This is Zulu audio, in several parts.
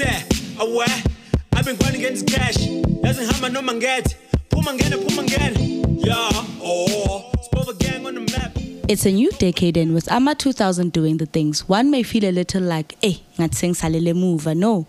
aware I've been grinding against cash yazi ngihamba noma ngethe phuma ngene phuma ngene yeah oh spova gang on the map It's a new decade and with AMA 2000 doing the things, one may feel a little like, eh, ngathi sengisalele emuva. No.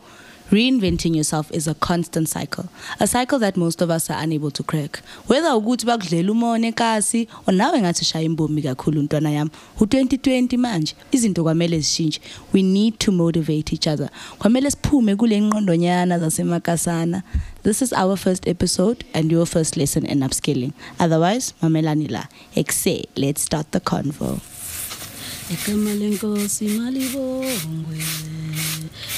Reinventing yourself is a constant cycle, a cycle that most of us are unable to crack. Whether ukuthi bakudlela umone kasi or nawe ngathi ushaya imbomi kakhulu ntwana yami, u2020 manje izinto kwamele zishintshe. We need to motivate each other. Kwamele siphume kule ngqondonyana zasemakasana. This is our first episode and your first lesson in upskilling. Otherwise, mamelani la. Ekse, let's start the convo. Igama lenkosi malibongwe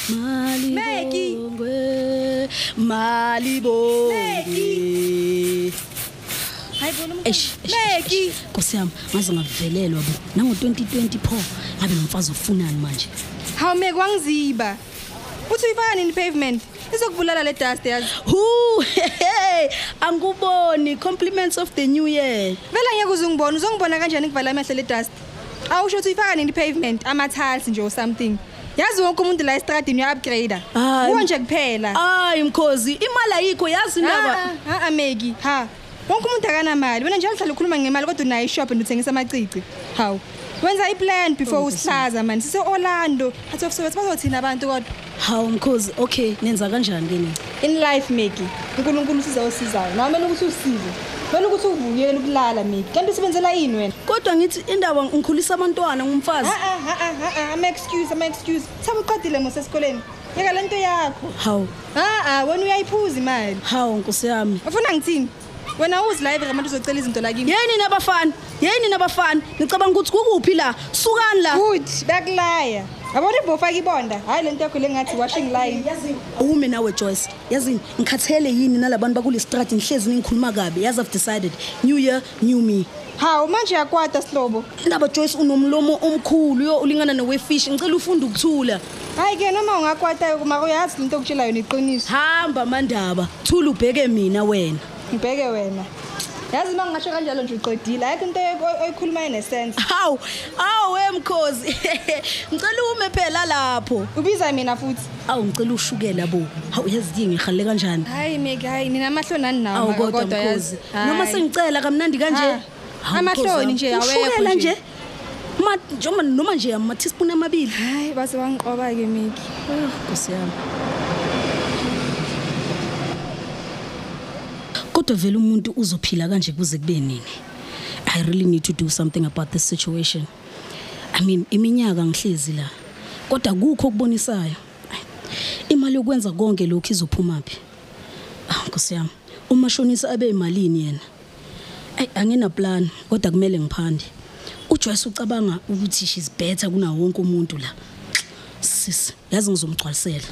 malibongwe malibongwe hayi bona Eish, eish, Meki. eish, Nkosi yami ngaze ngavelelwa bo. Nango 2020 pho ngabe nomfazi ofunani manje? Hawu meki wangiziba. Uthi uyifaka nini pavement? Izokubulala le dust yazi. Hu hey anguboni. Compliments of the new year. Vele angeke uze ungibone. Uzongibona kanjani ngivala amehlo le dust? Awusho ukuthi uyifaka nini pavement? Ama-tiles nje or something. Yazi wonke umuntu la estradini uya-upgrade Hayi. kuwo nje kuphela. Hayi mkhozi imali ayikho yazi indaba. Ah, ah, ah, meki ha. Wonke umuntu akanamali. Wena njalo hlala ukhuluma ngemali kodwa unayo ishop and uthengisa amacici. Hawu. Wenza iplan before usihlaza mani sise-orlando athi ofsowethu bazothina abantu kodwa? Hawu mkhozi okay nenza kanjani ke nina in life meki unkulunkulu usiza osizayo. Nawe kumele ukuthi usize kumele ukuthi uvukele ukulala meki kanti usebenzela yini wena? Kodwa ngithi indaba ngikhulisa abantwana ngumfazi. Ama-excuse ama-excuse sabe uqedile mosesikoleni yeka le nto yakho. Hawu. A-a wena uyayiphuza imali. Hawu nkosi yami. Ufuna ngithini? Wena uzilayivere abantu uzocela izinto lakini yeni nabafana yeni nabafana. Ngicabanga ukuthi kukuphi la? Sukani la? Good bakulaya. Yabona ibhofaka ibonda hhayi le nto yakho le ngathi washing line. Ume nawe joyce. Yazini ngikhathele yini nalabantu bakule strati ngihlezi ningikhuluma kabi? Yazi i've decided. New year new me. Hawu manje uyakwata sihlobo. Indaba joyce unomlomo omkhulu yo ulingana nowefish ngicela ufunde ukuthula. Hhayi-ke noma ungakwata mara uyazi le nto okutshela yona iqiniso hamba mandaba. Thula ubheke mina wena. Ngibheke wena. Yazi uma ngingasho kanjalo nje uqedile. Ayikho into oy- oyikhulumayo nesense hawu awu wemkhozi ngicela ume phela lapho. Ubiza mina futhi. Awu ngicela ushukela bo. Hawu yazi ngihalale kanjani? Hayi meki hayi nina amahloni nawo awu mara, kodwa kodwa yazi? mkhozi noma Hhayi. sengicela kamnandi kanje? Ha, Hawu, amahloni Mkhozi nje, wami. awekho ushukela nje. nje. Ma- njengoba noma nje ama-teaspoon amabili. Hayi base wangiqoba-ke meki nkosi yami. Kodwa vele umuntu uzophila kanje kuze kube nini? I really need to do something about this situation. I mean iminyaka ngihlezi la. Kodwa kukho okubonisayo. Ay, imali yokwenza konke lokhu izophuma phi? Ah nkosi yami. Umashonisa abe imalini yena? ay angina plan kodwa kumele ngiphande uJoyce ucabanga ukuthi she's better kuna wonke umuntu la sis yazi ngizomgcwalisela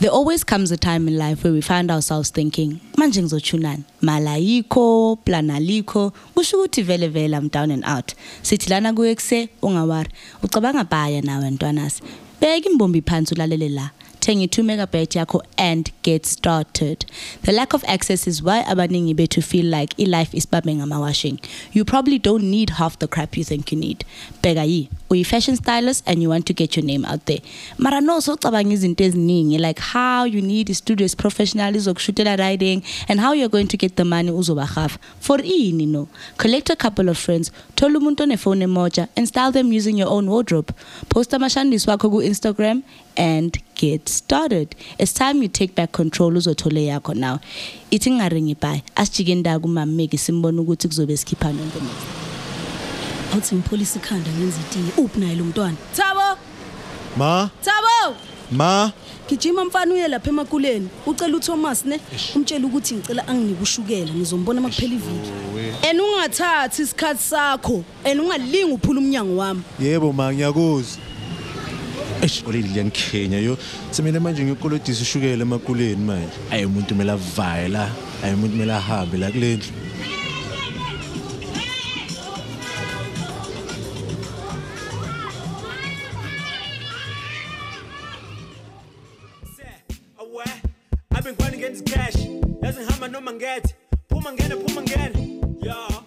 There always comes a time in life where we find ourselves thinking, manje ngizochunani? Malayiko, plan alikho, kusho ukuthi vele vele I'm down and out. Sithi lana kuyekuse ungawari. Ucabanga bhaya nawe ntwanasi. Beka imbombi phansi ulalele la. Thenga i2 megabyte yakho and get started. The lack of access is why abaningi bethu feel like i-life is babe ngama-washing. You probably don't need half the crap you think you need. Bheka yi, uyi-fashion stylist and you want to get your name out there. Mara no socabanga izinto eziningi like how you need i-studios professional izokushutela riding and how you're going to get the money uzobahafa. For ini no. Collect a couple of friends, thola umuntu onefone emoja and style them using your own wardrobe. Post amashandisi wakho ku-Instagram and get started. It's time you take back control uzothole yakho now. Ithi ngaringi bye. Asijike nda kumameki simbona ukuthi kuzobe sikhiphana on awuthi ngipholisa ikhanda ngenza itiye. Uphi naye lo mntwana? Thabo! Ma, thabo! Ma, gijima mfana uye lapha emakuleni. Ucela uthomas ne? Umtshela ukuthi ngicela anginike ushukela ngizombona uma kuphela iviki. And ungathathi isikhathi sakho. And ungalingi uphula umnyango wami. Yebo ma ngiyakuzwa. eish oleli liyangikhenya yo. Semele manje ngiyokolodisa ushukela emakuleni manje. Ayi umuntu kumele avaye la. Ayi umuntu kumele ahambe la kule Been grinding against cash. Yazi ngihamba noma ngethe phuma ngene phuma ngene yeah.